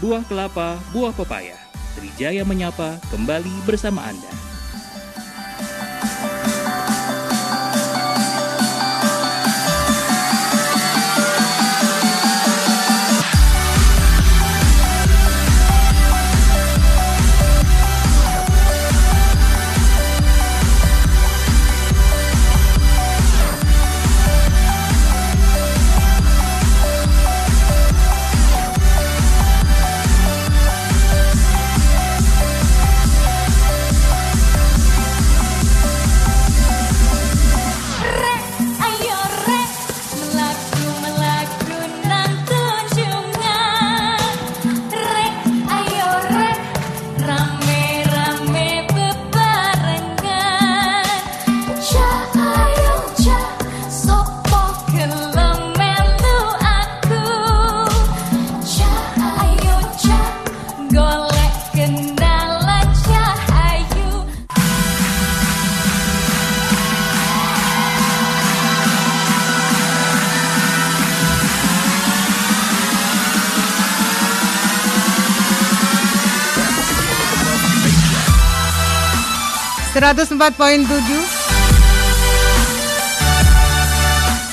buah kelapa, buah pepaya. Trijaya menyapa kembali bersama Anda. 104.7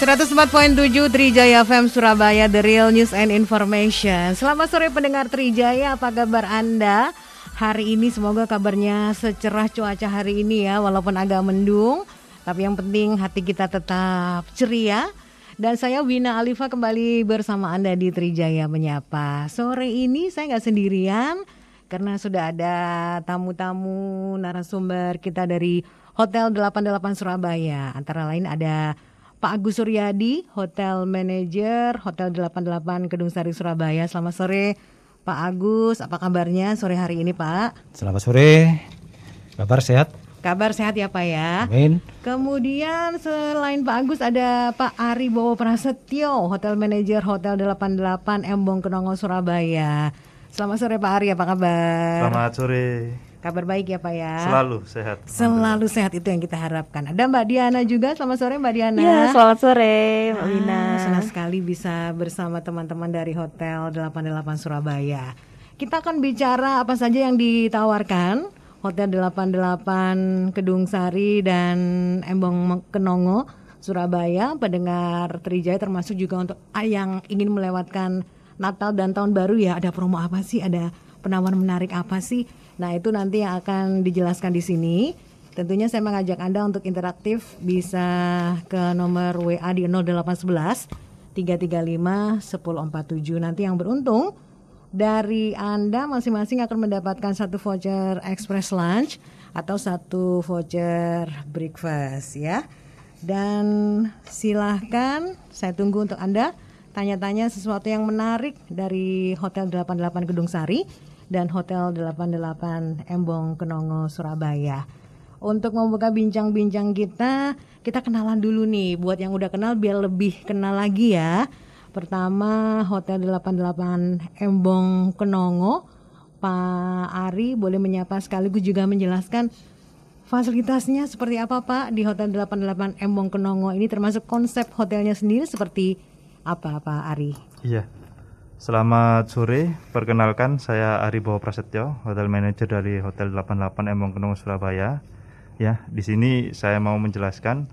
104.7 Trijaya FM Surabaya The Real News and Information. Selamat sore pendengar Trijaya Apa kabar Anda? Hari ini semoga kabarnya secerah cuaca hari ini ya Walaupun agak mendung Tapi yang penting hati kita tetap ceria. Dan saya Wina Alifa kembali bersama Anda di Trijaya Menyapa. Sore ini saya nggak sendirian karena sudah ada tamu-tamu narasumber kita dari Hotel 88 Surabaya Antara lain ada Pak Agus Suryadi, Hotel Manager Hotel 88 Kedung Sari Surabaya. Selamat sore Pak Agus, apa kabarnya sore hari ini Pak? Selamat sore. Kabar sehat? Kabar sehat ya Pak ya. Amin. Kemudian selain Pak Agus ada Pak Ari Bowo Prasetyo, Hotel Manager Hotel 88 Embong Kenongo Surabaya. Selamat sore Pak Ari, apa kabar? Selamat sore. Kabar baik ya Pak ya. Selalu sehat. Selalu sehat itu yang kita harapkan. Ada Mbak Diana juga. Selamat sore Mbak Diana. Ya, selamat sore Mbak Ah, Wina. senang sekali bisa bersama teman-teman dari Hotel 88 Surabaya. Kita akan bicara apa saja yang ditawarkan Hotel 88 Kedung Sari dan Embong Kenongo Surabaya pendengar Trijaya termasuk juga untuk yang ingin melewatkan Natal dan Tahun Baru ya ada promo apa sih ada penawaran menarik apa sih nah itu nanti yang akan dijelaskan di sini Tentunya saya mengajak Anda untuk interaktif bisa ke nomor WA di 0811 335 1047. Nanti yang beruntung dari Anda masing-masing akan mendapatkan satu voucher express lunch atau satu voucher breakfast ya. Dan silahkan saya tunggu untuk Anda tanya-tanya sesuatu yang menarik dari Hotel 88 Gedung Sari dan Hotel 88 Embong Kenongo Surabaya. Untuk membuka bincang-bincang kita, kita kenalan dulu nih. Buat yang udah kenal biar lebih kenal lagi ya. Pertama Hotel 88 Embong Kenongo. Pak Ari boleh menyapa sekaligus juga menjelaskan fasilitasnya seperti apa Pak di Hotel 88 Embong Kenongo ini termasuk konsep hotelnya sendiri seperti apa Pak Ari? Iya. Selamat sore. Perkenalkan saya Ari Bowo Prasetyo, Hotel Manager dari Hotel 88 Embong Kenong Surabaya. Ya, di sini saya mau menjelaskan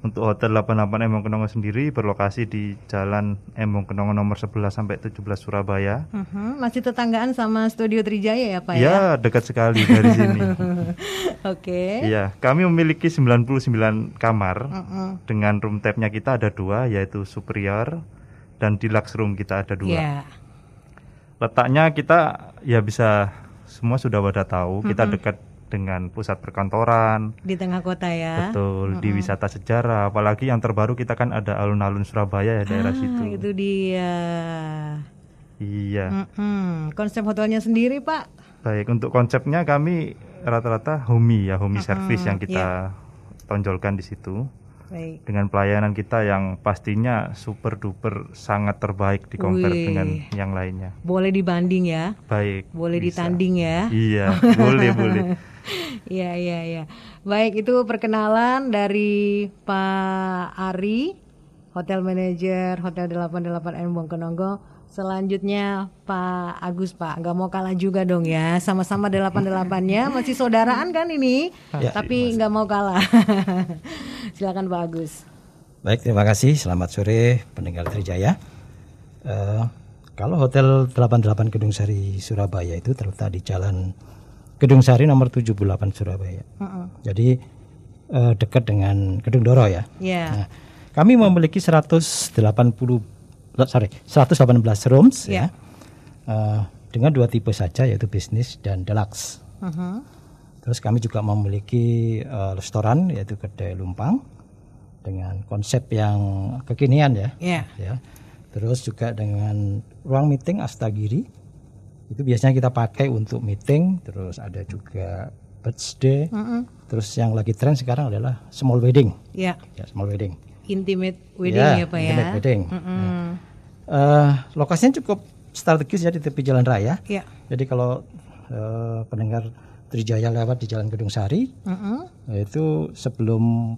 untuk Hotel 88 Embong Kenongo sendiri berlokasi di Jalan Embong Kenongo nomor 11 sampai 17 Surabaya. Mhm, Masih tetanggaan sama Studio Trijaya ya Pak ya? Ya, dekat sekali dari sini. Oke. Iya, kami memiliki 99 kamar. Mm-mm. Dengan room type-nya kita ada dua, yaitu superior dan deluxe room kita ada dua. Iya. Letaknya kita ya bisa semua sudah pada tahu, kita dekat dengan pusat perkantoran, Di tengah kota ya. betul di wisata sejarah. Apalagi yang terbaru kita kan ada alun-alun Surabaya ya daerah Ah, situ. itu dia. Iya. Mm-mm. Konsep hotelnya sendiri Pak? Baik, untuk konsepnya kami rata-rata homey ya, homey service yang kita tonjolkan di situ. Baik. dengan pelayanan kita yang pastinya super duper sangat terbaik di compare Wih. dengan yang lainnya. Boleh dibanding ya? Baik. Boleh bisa. ditanding ya? Iya, boleh boleh. Iya, iya, iya. Baik, itu perkenalan dari Pak Ari, Hotel Manager Hotel 88 Embong Kenonggo, Selanjutnya Pak Agus Pak, nggak mau kalah juga dong ya, sama-sama 88-nya masih saudaraan kan ini, Ya. tapi nggak mau kalah. Silakan Pak Agus. Baik, terima kasih. Selamat sore pendengar Trijaya. Eh, kalau Hotel 88 Gedung Sari Surabaya itu terletak di Jalan Gedung Sari nomor 78 Surabaya. Jadi eh, dekat dengan Gedung Doro ya. Ya, Nah, kami memiliki 180 sorry 118 rooms Ya. ya. Eh, dengan dua tipe saja yaitu bisnis dan deluxe. Mhm. Terus kami juga memiliki eh, restoran yaitu kedai lumpang dengan konsep yang kekinian ya. ya, ya. Terus juga dengan ruang meeting Astagiri itu biasanya kita pakai untuk meeting. Terus ada juga birthday. Mhm. Terus yang lagi tren sekarang adalah small wedding. ya, Ya, small wedding. Intimate wedding ya, Pak ya. intimate wedding. Mm-mm. Eh, lokasinya cukup strategis ya di tepi jalan raya. Ya, Jadi kalau eh, pendengar Trijaya lewat di Jalan Gedung Sari, Mm-mm. itu sebelum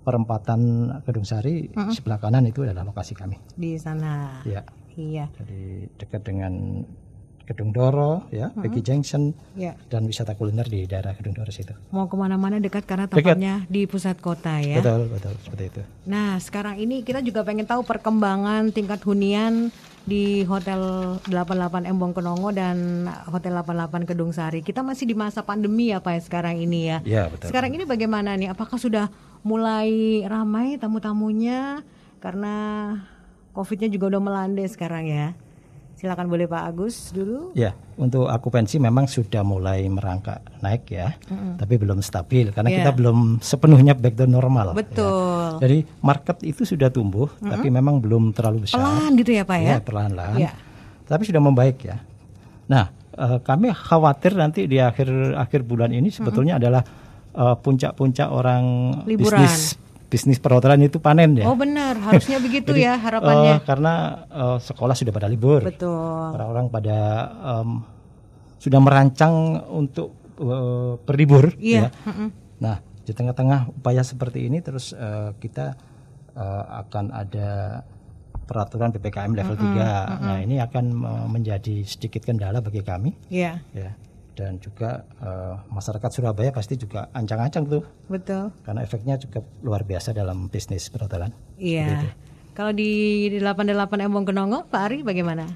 perempatan Gedung Sari sebelah kanan itu adalah lokasi kami. di sana. Ya, Iya, jadi dekat dengan Gedung Doro, ya, Peggy Junction, ya. dan wisata kuliner di daerah Gedung Doro situ. Mau ke mana-mana dekat karena Dekat. tempatnya di pusat kota ya. Betul, betul seperti itu. Nah, sekarang ini kita juga pengen tahu perkembangan tingkat hunian di Hotel 88 Embong Kenongo dan Hotel 88 Kedung Sari. Kita masih di masa pandemi ya Pak ya sekarang ini ya. Ya, betul. Sekarang ini bagaimana nih? Apakah sudah mulai ramai tamu-tamunya karena Covid-nya juga udah melandai sekarang ya? Silakan boleh Pak Agus dulu. Ya, untuk akupensi memang sudah mulai merangkak naik ya, tapi belum stabil karena Iya. kita belum sepenuhnya back to normal. ya. Betul. Jadi market itu sudah tumbuh, tapi memang belum terlalu besar. Pelan gitu ya Pak ya? Ya, perlahan-lahan. Iya. Tapi sudah membaik ya. Nah, eh, kami khawatir nanti di akhir akhir bulan ini sebetulnya adalah eh, puncak-puncak orang Liburan. bisnis bisnis perhotelan itu panen ya. Oh benar, harusnya begitu Jadi, ya harapannya. eh, karena eh, sekolah sudah pada libur. Betul. Orang-orang pada em, sudah merancang untuk eh, berlibur. Iya. ya. Nah, di tengah-tengah upaya seperti ini, terus eh, kita eh, akan ada peraturan ppkm level 3 Nah, ini akan menjadi sedikit kendala bagi kami, Iya, ya. Dan juga eh, masyarakat Surabaya pasti juga ancang-ancang tuh, betul. karena efeknya cukup luar biasa dalam bisnis perhotelan. Iya. Kalau di 88 Embong Kenongo, Pak Ari bagaimana?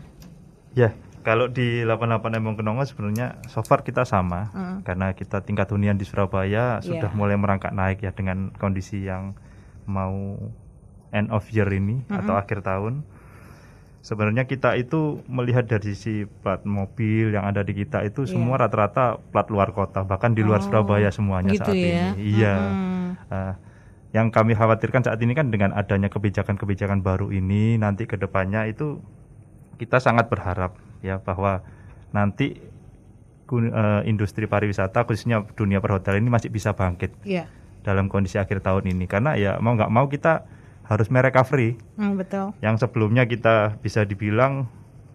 Ya, kalau di 88 Embong Kenongo sebenarnya so far kita sama karena kita tingkat hunian di Surabaya sudah Iya. mulai merangkak naik ya dengan kondisi yang mau end of year ini atau akhir tahun. Sebenarnya kita itu melihat dari sisi plat mobil yang ada di kita itu Iya. semua rata-rata plat luar kota bahkan di luar Surabaya semuanya gitu saat ya? ini. Iya. Mm-mm. Eh, yang kami khawatirkan saat ini kan dengan adanya kebijakan-kebijakan baru ini nanti ke depannya itu kita sangat berharap ya bahwa nanti eh, industri pariwisata khususnya dunia perhotelan ini masih bisa bangkit Iya, dalam kondisi akhir tahun ini karena ya mau nggak mau kita harus merecovery Hmm, betul. yang sebelumnya kita bisa dibilang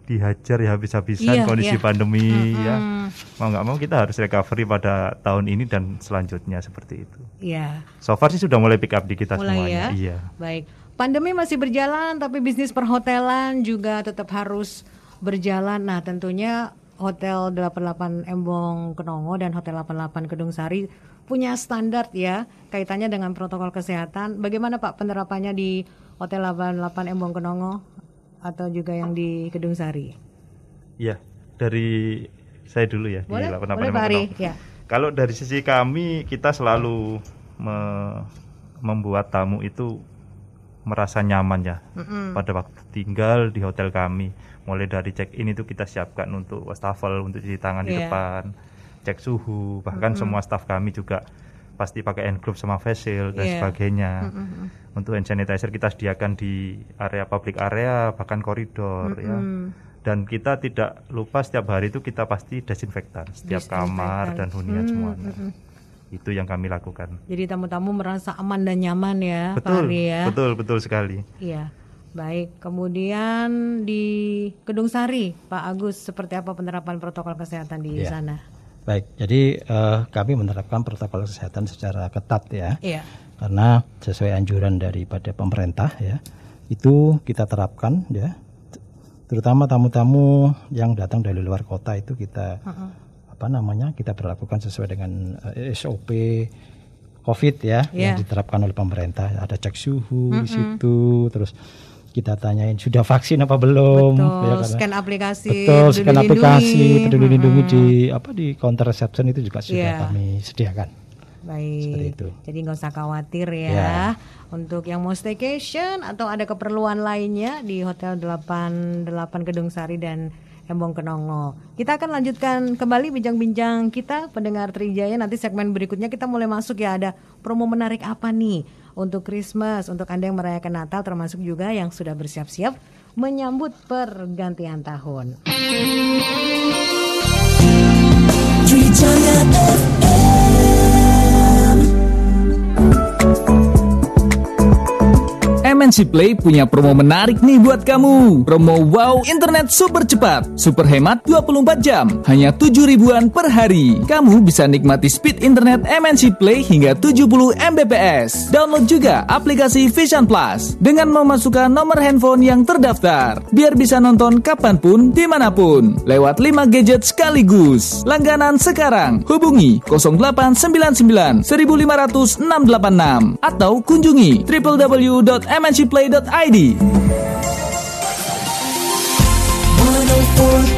dihajar ya habis-habisan Iya, kondisi iya. pandemi ya Hmm, mau nggak mau kita harus recovery pada tahun ini dan selanjutnya seperti itu Iya, so far sih sudah mulai pick up di kita mulai semuanya ya. iya Baik. Pandemi masih berjalan, tapi bisnis perhotelan juga tetap harus berjalan. Nah, tentunya Hotel 88 Embong Kenongo dan Hotel 88 Kedung Sari punya standar ya kaitannya dengan protokol kesehatan. Bagaimana Pak penerapannya di Hotel 88 Embong Kenongo atau juga yang di Kedung Sari? Iya, dari saya dulu ya Boleh, di 88 boleh Ari. Emokono. Ya. Kalau dari sisi kami kita selalu me- membuat tamu itu merasa nyaman ya pada waktu tinggal di hotel kami. Mulai dari check in itu kita siapkan untuk wastafel untuk cuci tangan di Iya. depan, cek suhu, bahkan semua staf kami juga pasti pakai hand glove sama face shield dan Iya. sebagainya. Untuk hand sanitizer kita sediakan di area public area bahkan koridor ya dan kita tidak lupa setiap hari itu kita pasti desinfektan setiap kamar dan hunian semuanya itu yang kami lakukan Jadi tamu-tamu merasa aman dan nyaman ya, Pak betul Ari ya. betul betul sekali Iya. Baik, kemudian di Kedung Sari, Pak Agus, seperti apa penerapan protokol kesehatan di Iya. sana? Baik, jadi eh, kami menerapkan protokol kesehatan secara ketat ya. Iya. karena sesuai anjuran daripada pemerintah ya itu kita terapkan ya terutama tamu-tamu yang datang dari luar kota itu kita apa namanya kita berlakukan sesuai dengan eh, SOP COVID ya yang Iya. diterapkan oleh pemerintah ada cek suhu di situ terus kita tanyain sudah vaksin apa belum Betul, ya, karena- scan aplikasi betul scan Peduli aplikasi Lindungi. peduli lindungi di apa di counter reception itu juga sudah Iya. kami sediakan Baik. Seperti itu. Jadi nggak usah khawatir ya. Ya. Untuk yang mau staycation atau ada keperluan lainnya di Hotel 88 Gedung Sari dan Embong Kenongo. Kita akan lanjutkan kembali bincang-bincang kita pendengar Trijaya nanti segmen berikutnya kita mulai masuk ya ada promo menarik apa nih untuk Christmas untuk Anda yang merayakan Natal termasuk juga yang sudah bersiap-siap menyambut pergantian tahun. MNC Play punya promo menarik nih buat kamu. Promo Wow Internet super cepat, super hemat 24 jam, hanya 7 ribuan per hari. Kamu bisa nikmati speed internet MNC Play hingga 70 Mbps. Download juga aplikasi Vision Plus dengan memasukkan nomor handphone yang terdaftar. Biar bisa nonton kapan pun, di mana pun. Lewat 5 gadget sekaligus. Langganan sekarang. Hubungi 0899 1500 686 atau kunjungi www.mncplay.id. 104.7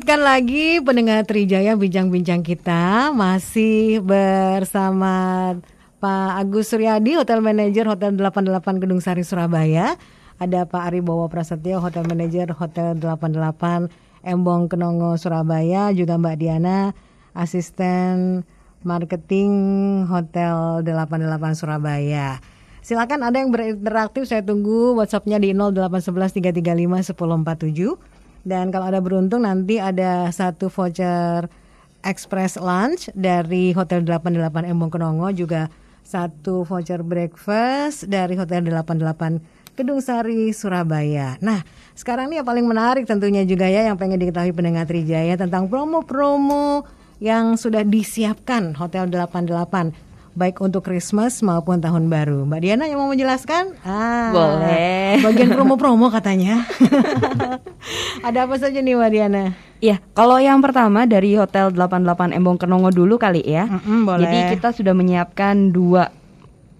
lanjutkan lagi pendengar Trijaya bincang-bincang kita masih bersama Pak Agus Suryadi Hotel Manager Hotel 88 Gedung Sari Surabaya. Ada Pak Ari Bowo Prasetyo Hotel Manager Hotel 88 Embong Kenongo Surabaya, juga Mbak Diana asisten marketing Hotel 88 Surabaya. Silakan ada yang berinteraktif, saya tunggu WhatsAppnya di 0811 335 1047. Dan kalau ada beruntung nanti ada satu voucher express lunch dari Hotel 88 Embong Kenongo juga satu voucher breakfast dari Hotel 88 Kedung Sari Surabaya. Nah, sekarang ini yang paling menarik tentunya juga ya yang pengen diketahui pendengar Trijaya tentang promo-promo yang sudah disiapkan Hotel 88 baik untuk Christmas maupun tahun baru. Mbak Diana yang mau menjelaskan? Ah, Boleh. Bagian promo-promo katanya. Ada apa saja nih Mbak Diana? Iya, kalau yang pertama dari Hotel 88 Embong Kenongo dulu kali ya. Mm-mm, boleh. Jadi kita sudah menyiapkan dua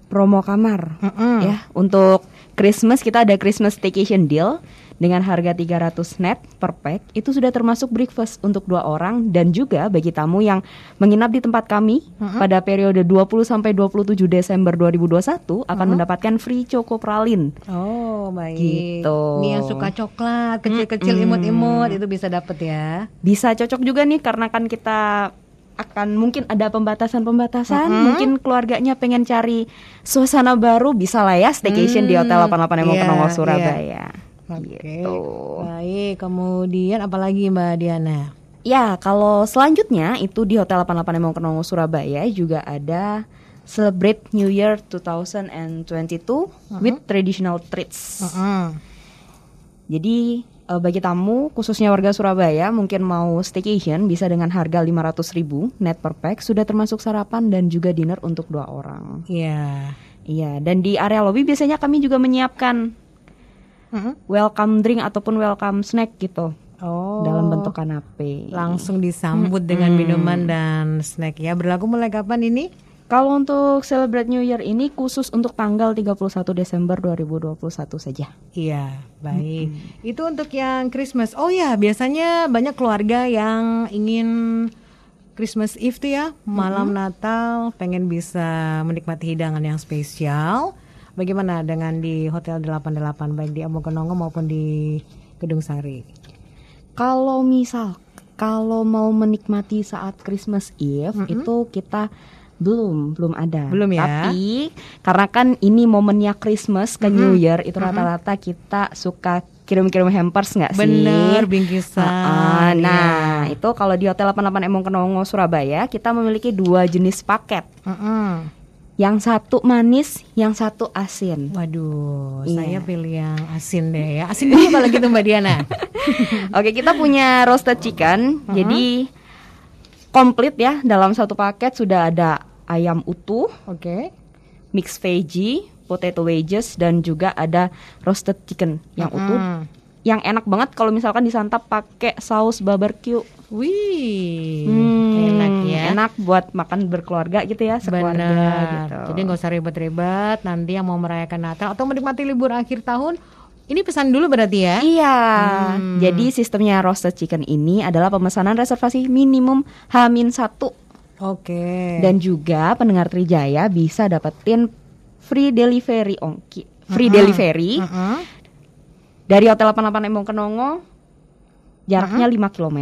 promo kamar Mm-mm. ya. Untuk Christmas kita ada Christmas staycation deal dengan harga 300 net per pack. Itu sudah termasuk breakfast untuk dua orang dan juga bagi tamu yang menginap di tempat kami pada periode 20 sampai 27 Desember 2021 akan mendapatkan free choco pralin. Oh, baik. Gitu. Ini yang suka coklat, kecil-kecil imut-imut itu bisa dapet ya. bisa cocok juga nih karena kan kita akan mungkin ada pembatasan-pembatasan, mungkin keluarganya pengen cari suasana baru bisa lah ya staycation di Hotel 88 Embong iya, Kenongo iya. Surabaya. Oke. Gitu. Baik, kemudian apalagi Mbak Diana? Ya, kalau selanjutnya itu di Hotel 88 Embong Kenongo Surabaya juga ada Celebrate New Year 2022 with traditional treats. Jadi eh, bagi tamu khususnya warga Surabaya mungkin mau staycation bisa dengan harga 500.000 net per pack sudah termasuk sarapan dan juga dinner untuk dua orang. Iya. Iya, dan di area lobby biasanya kami juga menyiapkan welcome drink ataupun welcome snack gitu Oh. dalam bentuk kanape. langsung disambut dengan minuman dan snack ya. Berlaku mulai kapan ini? Kalau untuk Celebrate New Year ini khusus untuk tanggal 31 Desember 2021 saja. Iya, baik. Itu untuk yang Christmas. Oh ya, biasanya banyak keluarga yang ingin Christmas Eve tuh ya, malam Natal pengen bisa menikmati hidangan yang spesial. Bagaimana dengan di Hotel 88 baik di Embong Kenongo maupun di Gedung Sari? Kalau misal kalau mau menikmati saat Christmas Eve itu kita belum belum ada. Belum ya? Tapi karena kan ini momennya Christmas ke New Year itu rata-rata kita suka kirim-kirim hampers nggak sih? Bener, bingkisan. Iya. nah, itu kalau di Hotel 88 Embong Kenongo Surabaya kita memiliki dua jenis paket. Mm-mm. Yang satu manis, yang satu asin. Waduh, Iya. saya pilih yang asin deh ya. Asin dulu kalau gitu Mbak Diana. Oke, kita punya roasted chicken. Jadi komplit ya dalam satu paket sudah ada ayam utuh, Oke. mixed veggie, potato wedges dan juga ada roasted chicken yang utuh. Hmm. Yang enak banget kalau misalkan disantap pakai saus barbecue. Wih, Hmm, enak ya. Enak buat makan berkeluarga gitu ya, sekeluarga Benar. gitu. Jadi nggak usah ribet-ribet. Nanti yang mau merayakan Natal atau menikmati libur akhir tahun, ini pesan dulu berarti ya. Iya, Hmm. jadi sistemnya roasted chicken ini adalah pemesanan reservasi minimum H-1 Oke. Dan juga pendengar Trijaya bisa dapetin free delivery ongki, free delivery Heeh. Dari Hotel 88 Embong Kenongo. Jaraknya 5 km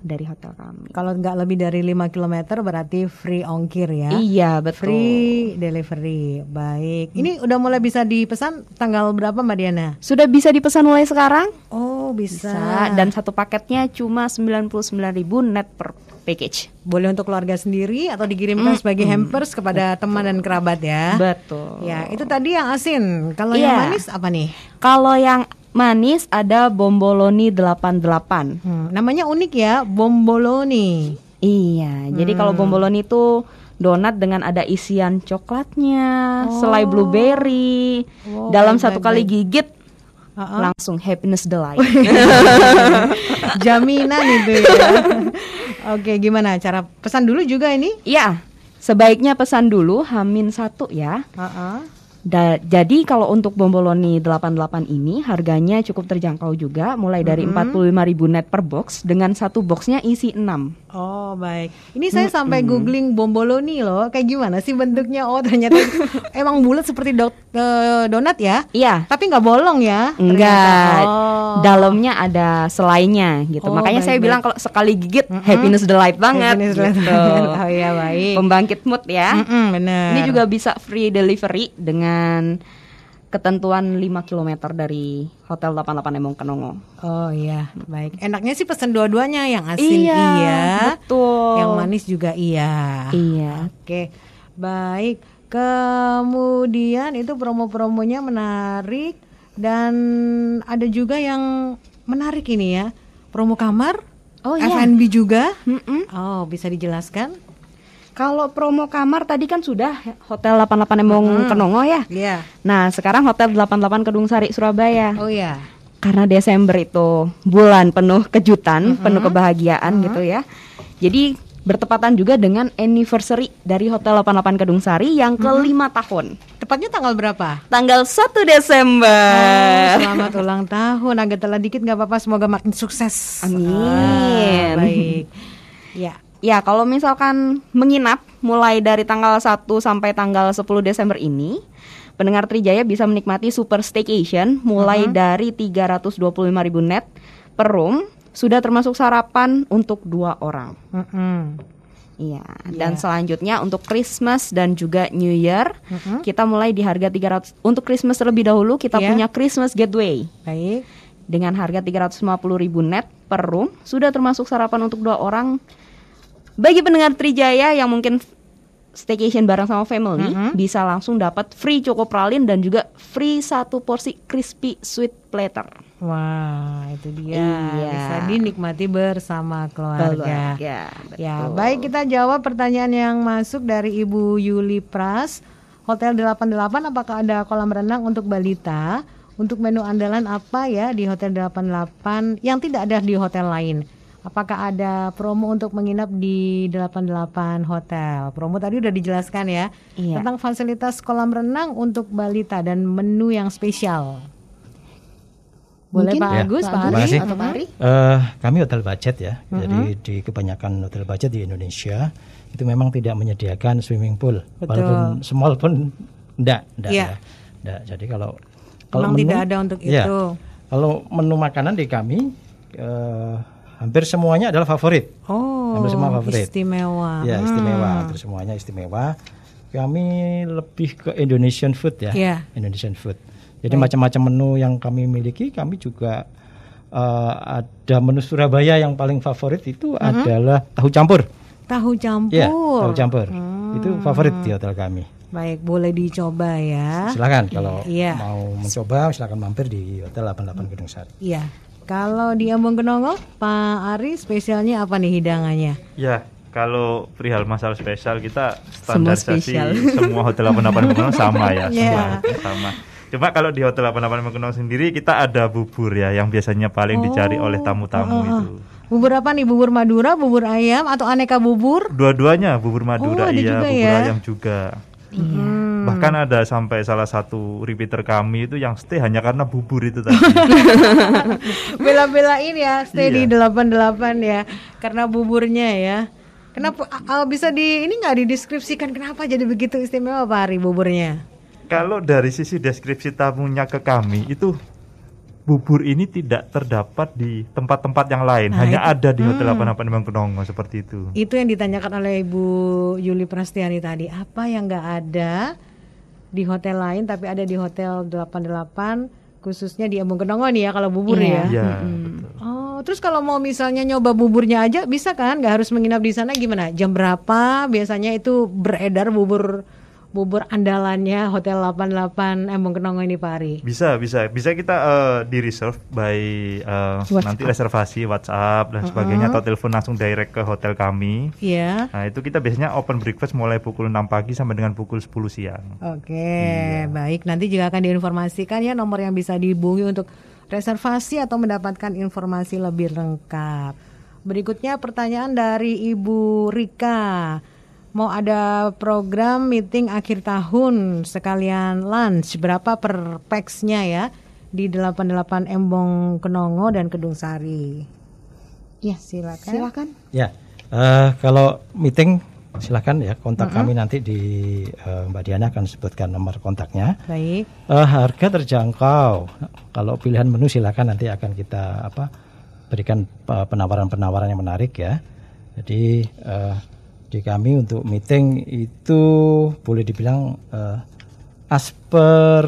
dari hotel kami. Kalau nggak lebih dari 5 km berarti free ongkir ya. Iya, betul. Free delivery. Baik. Ini udah mulai bisa dipesan tanggal berapa Mbak Diana? Sudah bisa dipesan mulai sekarang? Oh, bisa. Bisa. Dan satu paketnya cuma 99.000 net per package. boleh untuk keluarga sendiri atau dikirimkan sebagai hampers kepada teman dan kerabat ya. Betul. Ya, itu tadi yang asin. Kalau yang Iya. manis apa nih? Kalau yang manis ada bomboloni 88. Hmm, namanya unik ya, bomboloni. Iya, jadi kalau bomboloni itu donat dengan ada isian coklatnya, selai blueberry. Oh, Dalam baik, satu baik, kali baik. gigit Uh-uh. langsung happiness delight. Jaminan itu ya. Oke, gimana cara pesan dulu juga ini? Iya, sebaiknya pesan dulu Hamin satu ya. Heeh. Da- jadi kalau untuk bomboloni 88 ini harganya cukup terjangkau juga mulai dari 45.000 net per box dengan satu boxnya isi 6. Oh baik, ini saya sampai googling bomboloni loh, kayak gimana sih bentuknya? Oh ternyata emang bulat seperti do- eh, donat ya? Iya. Tapi nggak bolong ya? Enggak. Oh. dalamnya ada selainya gitu. Oh, Makanya saya baik-baik. bilang kalau sekali gigit happiness delight banget. Happiness delight gitu. Oh iya baik. Pembangkit mood ya. Mm-mm, bener. Ini juga bisa free delivery dengan ketentuan 5 km dari Hotel 88 Embong Kenongo. Oh iya, baik. Enaknya sih pesen dua-duanya, yang asin Iya, iya, betul. yang manis juga iya. Iya. Oke, baik. Kemudian itu promo-promonya menarik dan ada juga yang menarik ini ya, promo kamar, Oh, iya. F&B juga. Mm-mm. Oh, bisa dijelaskan? Kalau promo kamar tadi kan sudah Hotel 88 Embong Kenongo ya. Iya. Nah, sekarang Hotel 88 Kedung Sari Surabaya. Oh iya. Karena Desember itu bulan penuh kejutan, penuh kebahagiaan gitu ya. Jadi bertepatan juga dengan anniversary dari Hotel 88 Kedung Sari yang kelima tahun. Tepatnya tanggal berapa? Tanggal 1 Desember. Oh, selamat ulang tahun. Agak telat dikit nggak apa-apa. Semoga makin sukses. Amin. Ah, baik. Ya. Ya, kalau misalkan menginap mulai dari tanggal 1 sampai tanggal 10 Desember ini, pendengar Trijaya bisa menikmati super staycation mulai dari 325.000 net per room, sudah termasuk sarapan untuk dua orang. Mm-mm. Iya, dan selanjutnya untuk Christmas dan juga New Year, kita mulai di harga 300 untuk Christmas terlebih dahulu kita Iya. punya Christmas Gateway Baik. dengan harga 350.000 net per room, sudah termasuk sarapan untuk dua orang. Bagi pendengar Trijaya yang mungkin staycation bareng sama family, bisa langsung dapat free choco pralin dan juga free satu porsi crispy sweet platter. Wah, itu dia. Iya. Bisa dinikmati bersama keluarga. Keluarga, Ya, betul. baik kita jawab pertanyaan yang masuk dari Ibu Yuli Pras. Hotel 88 apakah ada kolam renang untuk balita? Untuk menu andalan apa ya di Hotel 88 yang tidak ada di hotel lain? Apakah ada promo untuk menginap di 88 hotel? Promo tadi udah dijelaskan ya Iya. tentang fasilitas kolam renang untuk balita dan menu yang spesial. Boleh Mungkin Pak Ya, Agus, Pak Pak Agus Ari atau Pak Ari? Eh, kami hotel budget ya. Jadi di kebanyakan hotel budget di Indonesia itu memang tidak menyediakan swimming pool. Betul. Walaupun small pun enggak, enggak Iya. ya. Enggak. Jadi kalau kalau Memang tidak ada untuk Iya. itu. Kalau menu makanan di kami eh, hampir semuanya adalah favorit. Oh, Hampir semua favorit. istimewa. Ya, istimewa. Hmm. Hampir semuanya istimewa. Kami lebih ke Indonesian food ya. Iya. Indonesian food. Jadi macam-macam menu yang kami miliki, kami juga eh, ada menu Surabaya yang paling favorit itu adalah tahu campur. Tahu campur. Iya, tahu campur. Hmm. Itu favorit di hotel kami. Baik, boleh dicoba ya. Silakan kalau Iya. mau mencoba silakan mampir di Hotel 88 Gedung Sari. Iya. Kalau di Ambon Kenongo, Pak Ari spesialnya apa nih hidangannya? Ya, kalau perihal masalah spesial kita Semua standarisasi spesial. semua hotel 88 Mengkenong sama ya, Iya. semua sama. Cuma kalau di hotel 88 Mengkenong sendiri kita ada bubur ya yang biasanya paling dicari Oh, oleh tamu-tamu itu. Bubur apa nih? Bubur Madura, bubur ayam atau aneka bubur? Dua-duanya bubur Oh, Madura ada iya, juga bubur ya? ayam juga. Hmm. Bahkan ada sampai salah satu repeater kami itu yang stay hanya karena bubur itu tadi. Bela-belain ya, stay di Iya. 88 ya, karena buburnya ya. Kenapa ah, bisa di ini nggak dideskripsikan kenapa jadi begitu istimewa Pak Ari buburnya? Kalau dari sisi deskripsi tamunya ke kami itu bubur ini tidak terdapat di tempat-tempat yang lain, Nah, hanya itu- ada di hotel 88 Mangkunongo seperti itu. Itu yang ditanyakan oleh Ibu Yuli Prastiani tadi. Apa yang nggak ada di hotel lain tapi ada di hotel 88 khususnya di Embung Kenongo nih ya kalau bubur ya. Iya. Iya, betul. Oh, terus kalau mau misalnya nyoba buburnya aja bisa kan? Nggak harus menginap di sana gimana? Jam berapa biasanya itu beredar bubur bubur andalannya Hotel 88 Embung Kenongo ini Pak Ari? Bisa, bisa, bisa kita eh, di reserve by WhatsApp. nanti reservasi WhatsApp dan sebagainya atau telepon langsung direct ke hotel kami. Iya. Nah, itu kita biasanya open breakfast mulai pukul 6 pagi sampai dengan pukul 10 siang. Oke, baik. Nanti juga akan diinformasikan ya nomor yang bisa dihubungi untuk reservasi atau mendapatkan informasi lebih lengkap. Berikutnya pertanyaan dari Ibu Rika. Mau ada program meeting akhir tahun sekalian lunch berapa per pax-nya ya di 88 Embong Kenongo dan Kedung Sari. Ya, silakan. Silakan. Ya, Eh, kalau meeting silakan ya kontak kami nanti di eh, Mbak Diana akan sebutkan nomor kontaknya. Baik. Eh, harga terjangkau. Kalau pilihan menu silakan nanti akan kita apa berikan penawaran-penawaran yang menarik ya. Jadi eh, di kami untuk meeting itu boleh dibilang eh, as per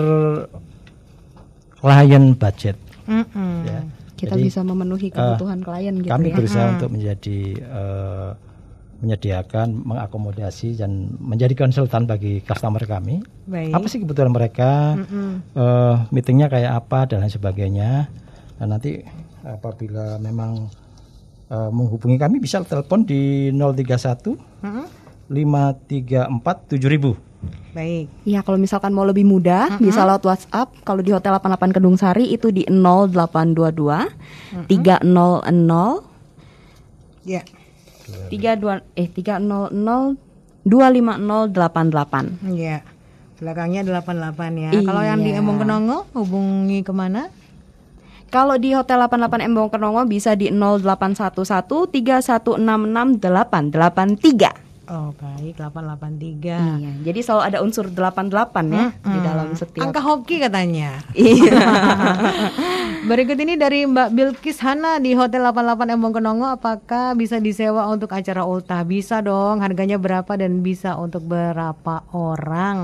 klien budget. Mm-mm. Ya. Kita Jadi, bisa memenuhi kebutuhan klien gitu kami ya. berusaha untuk menjadi eh, menyediakan, mengakomodasi dan menjadi konsultan bagi customer kami. Baik. Apa sih kebutuhan mereka? eh, meetingnya kayak apa dan lain sebagainya. Dan nanti apabila memang eh, menghubungi kami bisa telepon di 031 Mm-mm. 534 7000. Baik. Ya kalau misalkan mau lebih mudah bisa lewat WhatsApp. Kalau di Hotel 88 Kedung Sari itu di 0822 300 Ya. 32 eh 300 25088. Ya. Belakangnya 88 ya. Iya. Kalau yang di Embong Kenongo hubungi ke mana? Kalau di Hotel 88 Embong Kenongo bisa di 0811 3166 883. Oh, baik 883. Iya, jadi selalu ada unsur 88 ya di dalam setiap Angka hoki katanya. Iya. Berikut ini dari Mbak Bilkis Hana di Hotel 88 Embong Kenongo apakah bisa disewa untuk acara ultah? Bisa dong. Harganya berapa dan bisa untuk berapa orang?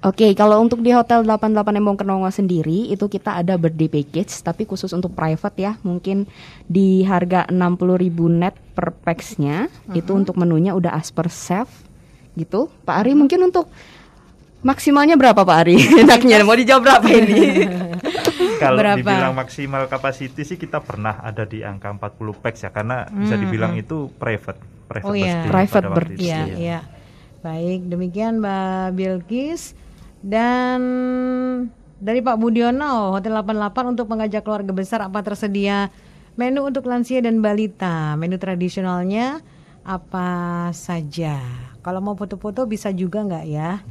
Oke, kalau untuk di Hotel 88 Embong Kenongo sendiri itu kita ada birthday package tapi khusus untuk private ya. Mungkin di harga 60.000 net per pax-nya itu untuk menunya udah as per chef gitu. Pak Ari mungkin untuk maksimalnya berapa Pak Ari? Enaknya mau dijawab berapa ini? Kalau Berapa? dibilang maksimal capacity sih kita pernah ada di angka 40 pax ya karena bisa dibilang itu private private Oh, iya. birthday Private itu. Iya, iya. Baik, demikian Mbak Bilkis dan dari Pak Budiono Hotel 88 untuk mengajak keluarga besar apa tersedia menu untuk lansia dan balita. Menu tradisionalnya apa saja? Kalau mau foto-foto bisa juga nggak ya?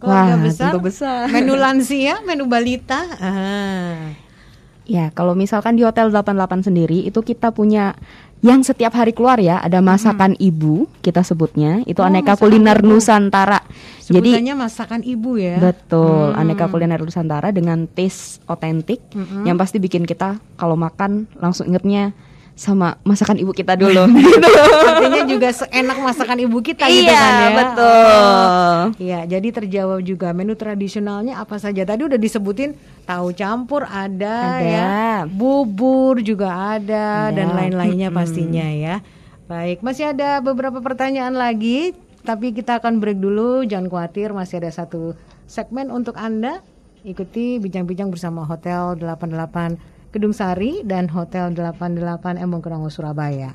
Keluarga Wah, besar, tentu besar. menu lansia, menu balita. Ah. Ya, kalau misalkan di Hotel 88 sendiri itu kita punya yang setiap hari keluar ya, ada masakan ibu kita sebutnya, itu Oh, aneka kuliner ibu. Nusantara. Jadi Sebutannya masakan ibu ya. betul, aneka kuliner Nusantara dengan taste otentik yang pasti bikin kita kalau makan langsung ingetnya sama masakan ibu kita dulu. gitu. Artinya juga seenak masakan ibu kita gitu Iya, kan ya. betul. Iya, jadi terjawab juga menu tradisionalnya apa saja. Tadi udah disebutin tahu campur ada, Ada. ya, bubur juga ada, Ada. dan lain-lainnya pastinya ya. Baik, masih ada beberapa pertanyaan lagi, tapi kita akan break dulu. Jangan khawatir, masih ada satu segmen untuk anda. Ikuti bincang-bincang bersama Hotel 88 Kedung Sari dan Hotel 88 Embong Kenongo Surabaya.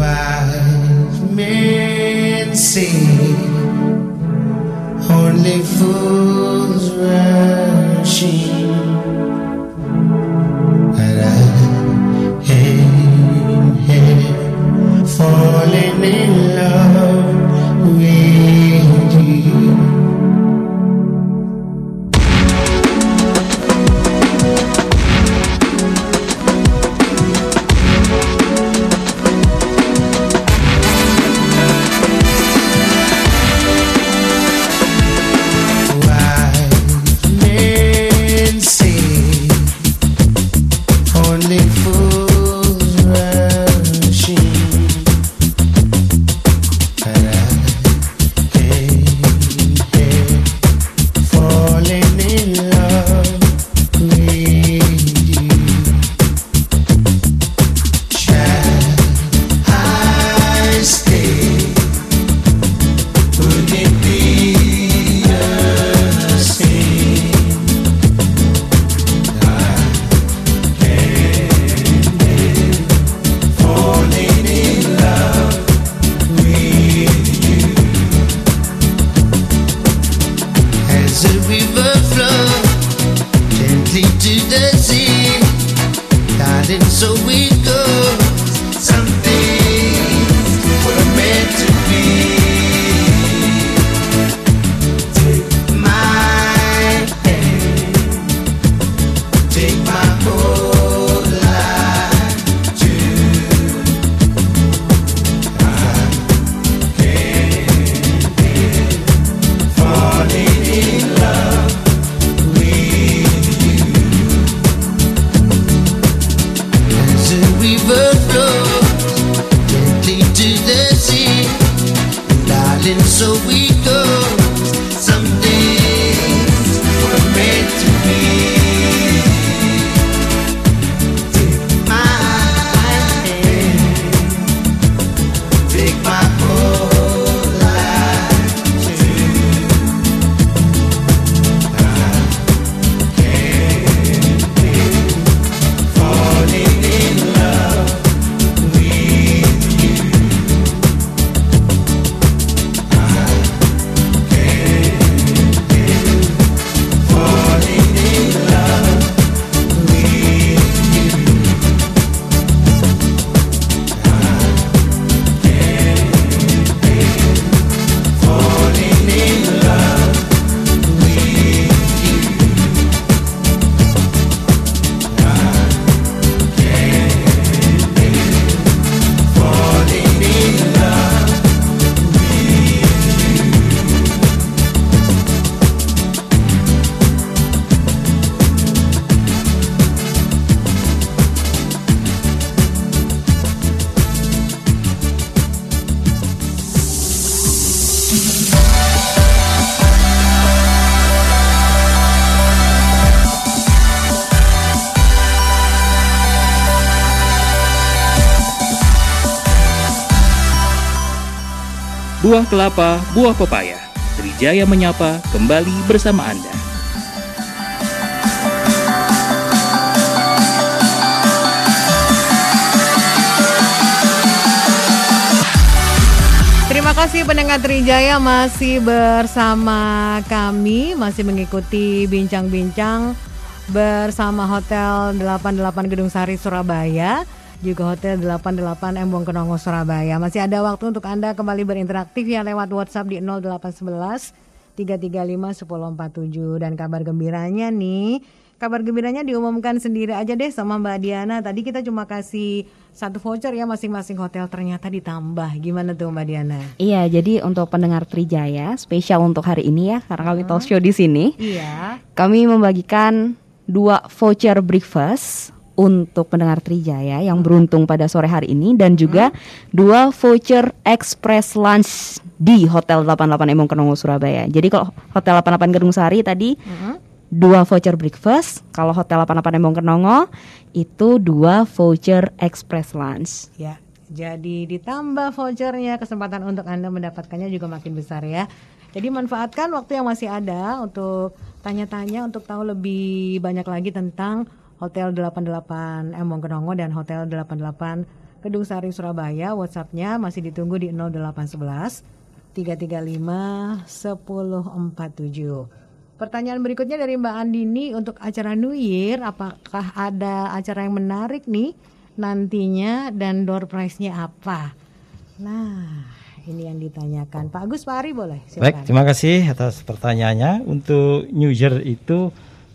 Wise men say only fools rushing, and I falling in love buah kelapa, buah pepaya. Trijaya menyapa kembali bersama Anda. Terima kasih pendengar Trijaya masih bersama kami, masih mengikuti bincang-bincang bersama Hotel 88 Gedung Sari Surabaya, juga Hotel 88 Embong Kenongo Surabaya. Masih ada waktu untuk Anda kembali berinteraktif ya lewat WhatsApp di 0811 335 1047 dan kabar gembiranya nih Kabar gembiranya diumumkan sendiri aja deh sama Mbak Diana. Tadi kita cuma kasih satu voucher ya masing-masing hotel ternyata ditambah. Gimana tuh Mbak Diana? Iya, jadi untuk pendengar Trijaya spesial untuk hari ini ya, karena kami talk show di sini, Iya. kami membagikan dua voucher breakfast untuk pendengar Trijaya yang beruntung pada sore hari ini dan juga dua voucher express lunch di Hotel 88 Emong Kenongo Surabaya. Jadi kalau Hotel 88 Gedung Sari tadi dua voucher breakfast, kalau Hotel 88 Emong Kenongo itu dua voucher express lunch. Ya, jadi ditambah vouchernya kesempatan untuk Anda mendapatkannya juga makin besar ya. Jadi manfaatkan waktu yang masih ada untuk tanya-tanya untuk tahu lebih banyak lagi tentang Hotel 88 Embong Kenongo dan Hotel 88 Kedung Sari Surabaya. WhatsAppnya masih ditunggu di 0811 335 1047. Pertanyaan berikutnya dari Mbak Andini untuk acara New Year, apakah ada acara yang menarik nih nantinya dan door prize-nya apa? Nah, ini yang ditanyakan. Pak Agus, Pak Ari boleh? Baik, Silakan. terima kasih atas pertanyaannya. Untuk New Year itu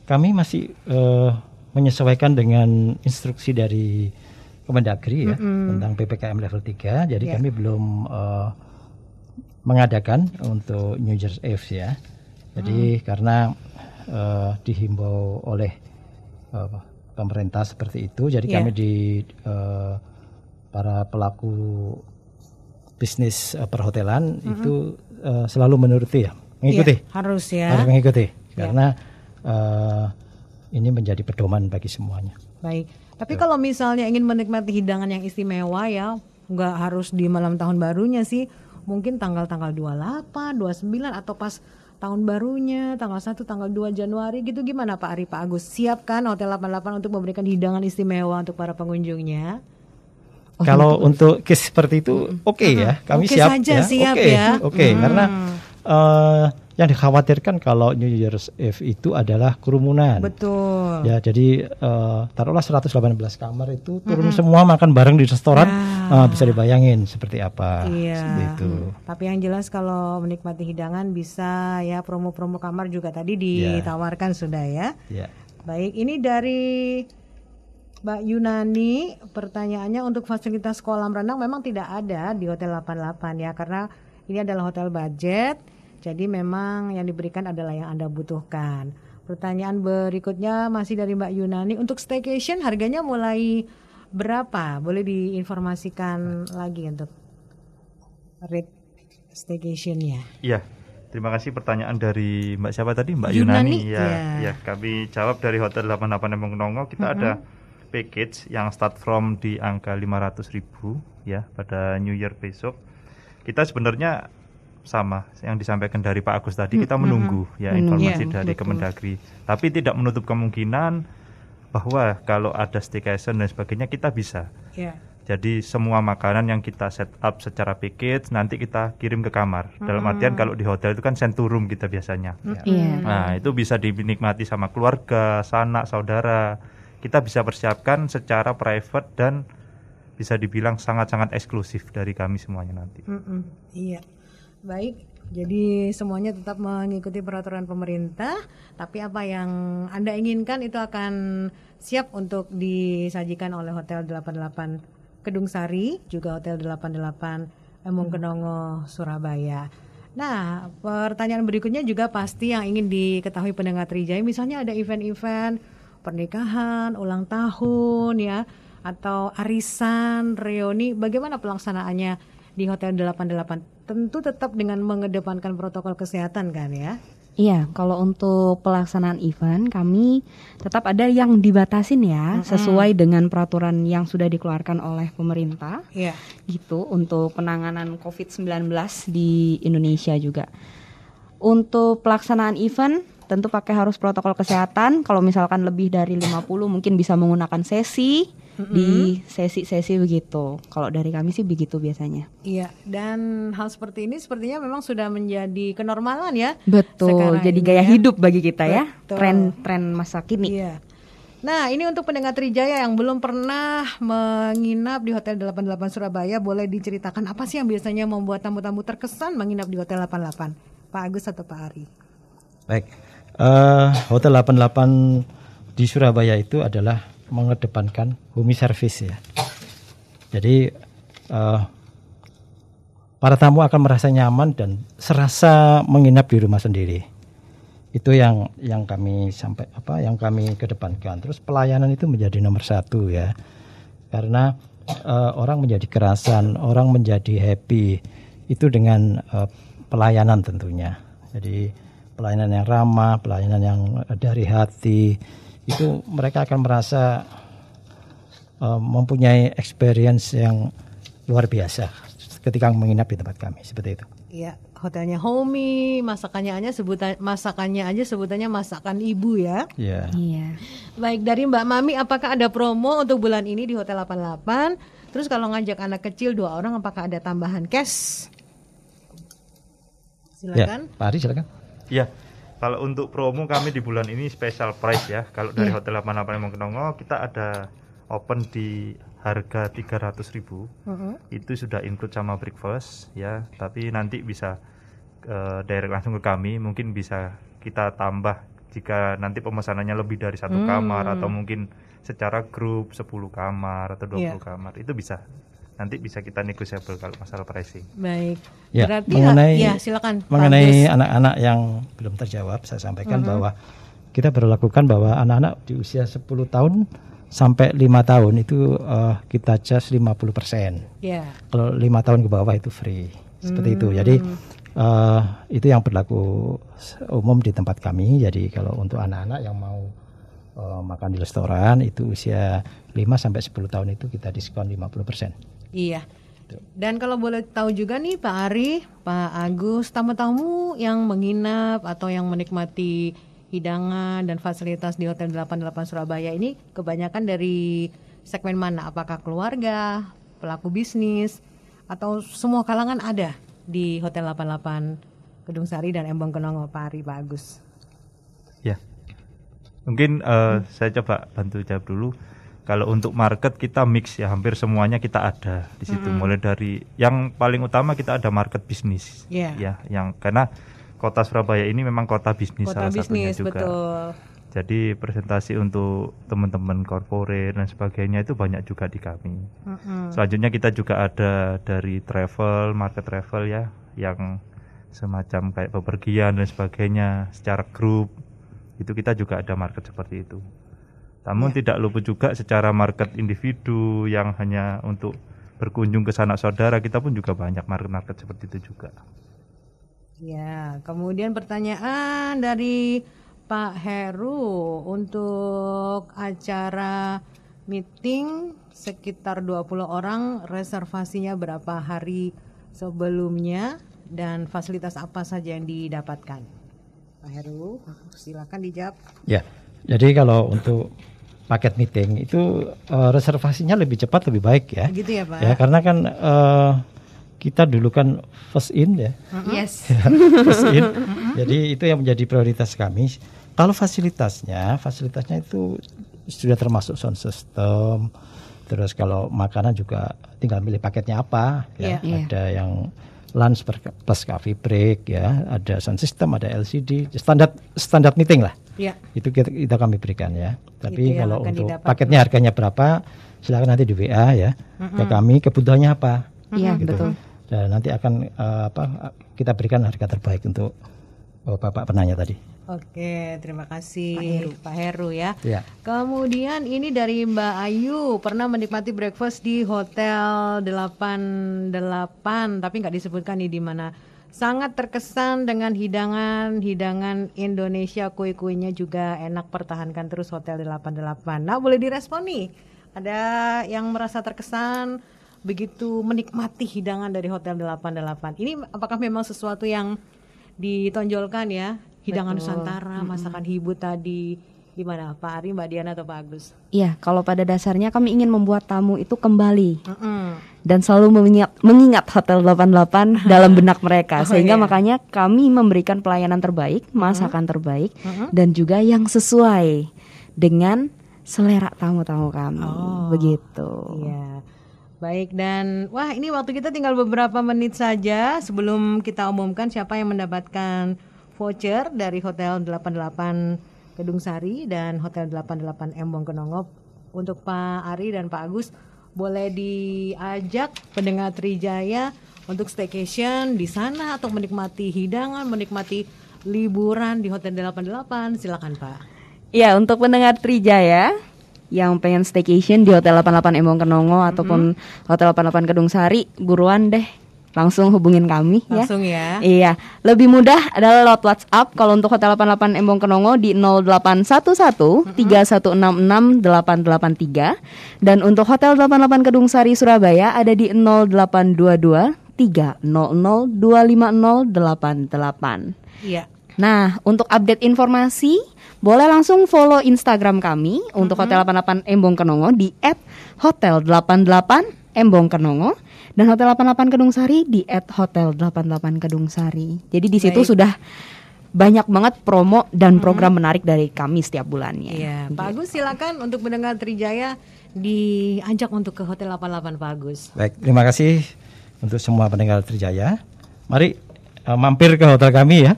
kami masih eh, menyesuaikan dengan instruksi dari Kemendagri ya tentang PPKM level 3. Jadi Ya. kami belum eh, mengadakan untuk New Year's Eve ya. Jadi karena eh, dihimbau oleh eh, pemerintah seperti itu, jadi Ya. kami di eh, para pelaku bisnis eh, perhotelan itu eh, selalu menuruti ya, mengikuti, Iya, harus ya. harus mengikuti karena eh, ini menjadi pedoman bagi semuanya. Baik. Tapi kalau misalnya ingin menikmati hidangan yang istimewa ya, nggak harus di malam tahun barunya sih. Mungkin tanggal-tanggal 28, 29 atau pas tahun barunya, tanggal 1, tanggal 2 Januari gitu gimana Pak Ari, Pak Agus? Siapkan Hotel 88 untuk memberikan hidangan istimewa untuk para pengunjungnya? Kalau untuk case seperti itu oke ya, kami Oke siap saja, ya. siap oke, ya. Oke, karena eh, yang dikhawatirkan kalau New Year's Eve itu adalah kerumunan. Betul. Ya, jadi eh, taruhlah 118 kamar itu turun semua makan bareng di restoran, eh, bisa dibayangin seperti apa. Iya. Seperti itu. Tapi yang jelas kalau menikmati hidangan bisa ya promo-promo kamar juga tadi Ya. ditawarkan sudah ya. Ya. Baik, ini dari Mbak Yunani, pertanyaannya untuk fasilitas kolam renang memang tidak ada di Hotel 88 ya karena ini adalah hotel budget. Jadi memang yang diberikan adalah yang Anda butuhkan. Pertanyaan berikutnya masih dari Mbak Yunani, untuk staycation harganya mulai berapa? Boleh diinformasikan lagi untuk rate staycationnya. Iya. Terima kasih pertanyaan dari Mbak siapa tadi? Mbak Yunani, Yunani. Ya, ya. ya, kami jawab dari Hotel 88 Embong Nongo. Kita ada package yang start from di angka 500.000 ya pada New Year besok. Kita sebenarnya sama yang disampaikan dari Pak Agus tadi kita menunggu ya informasi Iya, dari betul. Kemendagri. Tapi tidak menutup kemungkinan bahwa kalau ada staycation dan sebagainya kita bisa. Ya. Jadi semua makanan yang kita set up secara package nanti kita kirim ke kamar. Dalam artian kalau di hotel itu kan senturum kita biasanya. Iya. Nah, itu bisa dinikmati sama keluarga, sanak, saudara. Kita bisa persiapkan secara private dan bisa dibilang sangat-sangat eksklusif dari kami semuanya nanti. Mm-mm, iya, baik. Jadi semuanya tetap mengikuti peraturan pemerintah, tapi apa yang anda inginkan itu akan siap untuk disajikan oleh Hotel 88 Kedung Sari, juga Hotel 88 Embong Kenongo Surabaya. Nah, pertanyaan berikutnya juga pasti yang ingin diketahui pendengar Trijaya, misalnya ada event-event pernikahan, ulang tahun ya, atau arisan, reuni, bagaimana pelaksanaannya di Hotel 88? Tentu tetap dengan mengedepankan protokol kesehatan kan ya. Iya, kalau untuk pelaksanaan event kami tetap ada yang dibatasin ya, sesuai dengan peraturan yang sudah dikeluarkan oleh pemerintah. Iya. Gitu untuk penanganan COVID-19 di Indonesia juga. Untuk pelaksanaan event tentu pakai harus protokol kesehatan. Kalau misalkan lebih dari 50 mungkin bisa menggunakan sesi di sesi-sesi begitu. Kalau dari kami sih begitu biasanya. Iya, dan hal seperti ini sepertinya memang sudah menjadi kenormalan ya. Betul, sekarang jadi ini gaya ya. hidup bagi kita ya. Tren-tren masa kini. Iya. Nah, ini untuk pendengar Trijaya yang belum pernah menginap di Hotel 88 Surabaya, boleh diceritakan apa sih yang biasanya membuat tamu-tamu terkesan menginap di Hotel 88? Pak Agus atau Pak Ari? Baik, eh, Hotel 88 di Surabaya itu adalah mengedepankan home service ya. Jadi eh, para tamu akan merasa nyaman dan serasa menginap di rumah sendiri. Itu yang yang kami sampai apa yang kami kedepankan. Terus pelayanan itu menjadi nomor satu ya, karena eh, orang menjadi kerasan, orang menjadi happy itu dengan eh, pelayanan tentunya. Jadi pelayanan yang ramah, pelayanan yang dari hati itu mereka akan merasa eh, mempunyai experience yang luar biasa ketika menginap di tempat kami seperti itu. Iya, hotelnya homey, masakannya aja sebutan masakannya aja sebutannya masakan ibu ya. Ya. Iya. Baik dari Mbak Mami, apakah ada promo untuk bulan ini di Hotel 88? Terus kalau ngajak anak kecil dua orang, apakah ada tambahan cash? Ya, Silakan. Pak Ari silakan. Ya, kalau untuk promo kami di bulan ini special price ya. Kalau dari Iya. Hotel 88 Emong Kenongo kita ada open di harga 300.000. Mhm. Itu sudah include sama breakfast ya, tapi nanti bisa eh, direct langsung ke kami, mungkin bisa kita tambah jika nanti pemesanannya lebih dari satu Hmm. kamar atau mungkin secara grup 10 kamar atau 20 Iya. kamar. Itu bisa. Nanti bisa kita negotiable kalau masalah pricing. Baik. Ya, Berarti mengenai ya silakan. Mengenai anak-anak yang belum terjawab, saya sampaikan Mhm. bahwa kita berlakukan bahwa anak-anak di usia 10 tahun sampai lima tahun itu eh, kita charge 50%. Ya. Kalau lima tahun ke bawah itu free. Seperti itu. Hmm. Jadi eh, itu yang berlaku umum di tempat kami. Jadi kalau untuk anak-anak yang mau eh, makan di restoran itu usia 5 sampai 10 tahun itu kita diskon 50%. Iya. Dan kalau boleh tahu juga nih Pak Ari, Pak Agus, tamu-tamu yang menginap atau yang menikmati hidangan dan fasilitas di Hotel 88 Surabaya ini kebanyakan dari segmen mana? Apakah keluarga, pelaku bisnis, atau semua kalangan ada di Hotel 88 Gedung Sari dan Embong Kenongo Pak Ari, Pak Agus? Ya. Mungkin eh, saya coba bantu jawab dulu. Kalau untuk market kita mix ya, hampir semuanya kita ada di situ. Mm-mm. Mulai dari yang paling utama kita ada market bisnis. Iya. Ya, yang karena kota Surabaya ini memang kota bisnis Kota salah satunya bisnis, juga. betul. Jadi presentasi untuk teman-teman corporate dan sebagainya itu banyak juga di kami. Mm-mm. Selanjutnya kita juga ada dari travel, market travel ya, yang semacam kayak bepergian dan sebagainya secara grup. Itu kita juga ada market seperti itu. Namun Ya. tidak luput juga secara market individu yang hanya untuk berkunjung ke sanak saudara, kita pun juga banyak market-market seperti itu juga. Ya, kemudian pertanyaan dari Pak Heru untuk acara meeting sekitar 20 orang reservasinya berapa hari sebelumnya dan fasilitas apa saja yang didapatkan? Pak Heru, silakan dijawab. Ya, jadi kalau untuk paket meeting itu eh, reservasinya lebih cepat lebih baik ya. Gitu ya, Pak? Ya, karena kan eh, kita dulu kan first in ya. Yes. First in. Jadi itu yang menjadi prioritas kami. Kalau fasilitasnya, fasilitasnya itu sudah termasuk sound system. Terus kalau makanan juga tinggal milih paketnya apa ya. Iya. Ada yang lunch plus coffee break ya, ada sound system, ada LCD, standar standar meeting lah. Ya. Itu kita, kita kami berikan ya. Tapi kalau untuk didapat. paketnya harganya berapa, silakan nanti di WA ya ke Mm-mm. kami kebutuhannya apa. Iya, Gitu. betul. Dan nanti akan eh, apa kita berikan harga terbaik untuk oh, Bapak penanya tadi. Oke, terima kasih Pak Heru, ya. Ya. Kemudian ini dari Mbak Ayu pernah menikmati breakfast di Hotel 88 tapi nggak disebutkan nih di mana sangat terkesan dengan hidangan-hidangan Indonesia, kue-kuenya juga enak pertahankan terus Hotel 88. Nah, boleh direspon nih. Ada yang merasa terkesan begitu menikmati hidangan dari Hotel 88. Ini apakah memang sesuatu yang ditonjolkan ya? Hidangan Betul. Nusantara, masakan Ibu tadi. Gimana Pak Ari, Mbak Diana atau Pak Agus? Iya, kalau pada dasarnya kami ingin membuat tamu itu kembali Mm-mm. dan selalu mengingat, mengingat Hotel 88 dalam benak Oh, mereka sehingga iya. makanya kami memberikan pelayanan terbaik, masakan terbaik dan juga yang sesuai dengan selera tamu-tamu kami. Oh, Begitu. Iya. Baik dan wah ini waktu kita tinggal beberapa menit saja sebelum kita umumkan siapa yang mendapatkan voucher dari Hotel 88 Kedung Sari dan Hotel 88 Embong Kenongo untuk Pak Ari dan Pak Agus boleh diajak pendengar Trijaya untuk staycation di sana atau menikmati hidangan, menikmati liburan di Hotel 88. Silakan Pak. Ya, untuk pendengar Trijaya yang pengen staycation di Hotel 88 Embong Kenongo ataupun Hotel 88 Kedung Sari, buruan deh langsung hubungin kami Langsung ya. ya. Iya, lebih mudah adalah lewat WhatsApp kalau untuk Hotel 88 Embong Kenongo di 0811 3166 883 dan untuk Hotel 88 Kedung Sari Surabaya ada di 0822 300 250 88. Iya. Nah, untuk update informasi, boleh langsung follow Instagram kami untuk Hotel 88 Embong Kenongo di @hotel88 Embong Kenongo dan Hotel 88 Kedung Sari di @hotel88 Kedung Sari. Jadi di situ Baik. sudah banyak banget promo dan program menarik dari kami setiap bulannya. Iya, Pak Agus silakan untuk mendengar Trijaya diajak untuk ke Hotel 88 Pak Agus. Baik, terima kasih untuk semua pendengar Trijaya. Mari eh, mampir ke hotel kami ya.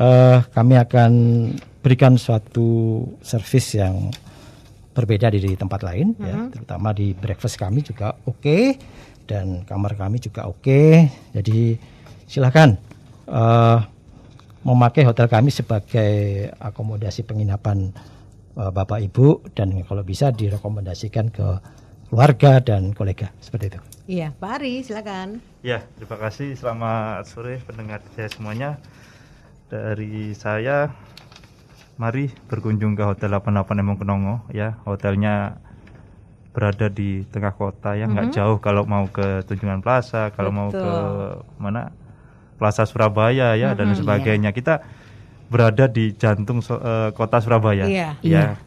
Eh, kami akan berikan suatu servis yang berbeda dari tempat lain ya, terutama di breakfast kami juga oke dan kamar kami juga oke. Jadi silakan eh, memakai hotel kami sebagai akomodasi penginapan eh, Bapak Ibu dan kalau bisa direkomendasikan ke keluarga dan kolega seperti itu. Iya, Pak Ari silakan. Ya, terima kasih. Selamat sore pendengar saya semuanya. Dari saya, mari berkunjung ke Hotel 88 Emong Kenongo. Ya, hotelnya berada di tengah kota ya, nggak jauh kalau mau ke Tunjungan Plaza, kalau mau ke mana Plaza Surabaya ya dan sebagainya. Kita berada di jantung eh, kota Surabaya. Iya. Ya,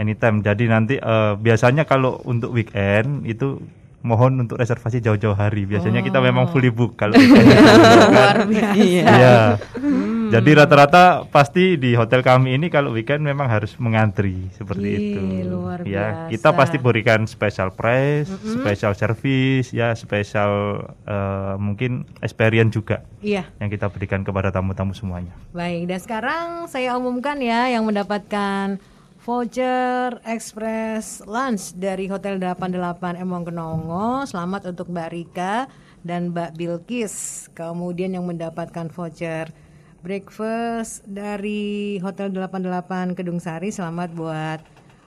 anytime. Jadi nanti eh, biasanya kalau untuk weekend itu mohon untuk reservasi jauh-jauh hari. Biasanya kita memang fully book kalau weekend. Luar biasa. Iya. Jadi rata-rata pasti di hotel kami ini kalau weekend memang harus mengantri seperti Ih, itu. luar ya, biasa. kita pasti berikan special price, special service, ya, special eh, mungkin experience juga Iya, yang kita berikan kepada tamu-tamu semuanya. baik. Dan sekarang saya umumkan ya yang mendapatkan voucher express lunch dari Hotel 88 Emong Kenongo. Selamat untuk Mbak Rika dan Mbak Bilkis. Kemudian yang mendapatkan voucher breakfast dari Hotel 88 Kedung Sari. Selamat buat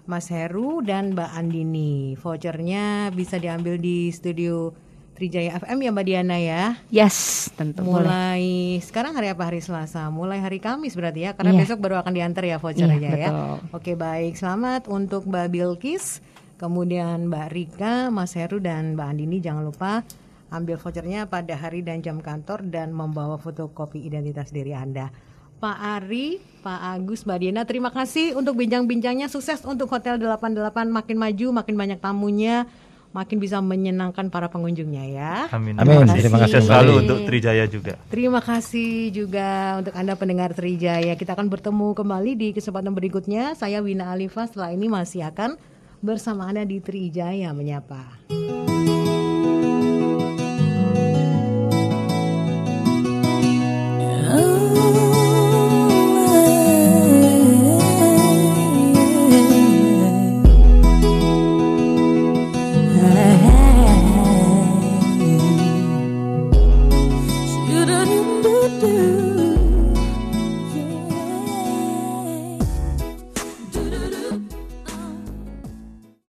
Mas Heru dan Mbak Andini. Vouchernya bisa diambil di studio Trijaya FM ya Mbak Diana ya. Yes, tentu boleh. Mulai sekarang hari apa hari Selasa? Mulai hari Kamis berarti ya, karena Iya. besok baru akan diantar ya vouchernya Iya, ya. betul. Oke baik, selamat untuk Mbak Bilkis, kemudian Mbak Rika, Mas Heru dan Mbak Andini jangan lupa ambil vouchernya pada hari dan jam kantor dan membawa fotokopi identitas diri Anda. Pak Ari, Pak Agus, Mbak Diana, terima kasih untuk bincang-bincangnya. Sukses untuk Hotel 88 makin maju, makin banyak tamunya, makin bisa menyenangkan para pengunjungnya ya. Amin. Amin. Terima Terima kasih kasih. selalu untuk Trijaya juga. Terima kasih juga untuk Anda pendengar Trijaya. Kita akan bertemu kembali di kesempatan berikutnya. Saya Wina Alifa setelah ini masih akan bersama Anda di Trijaya Menyapa.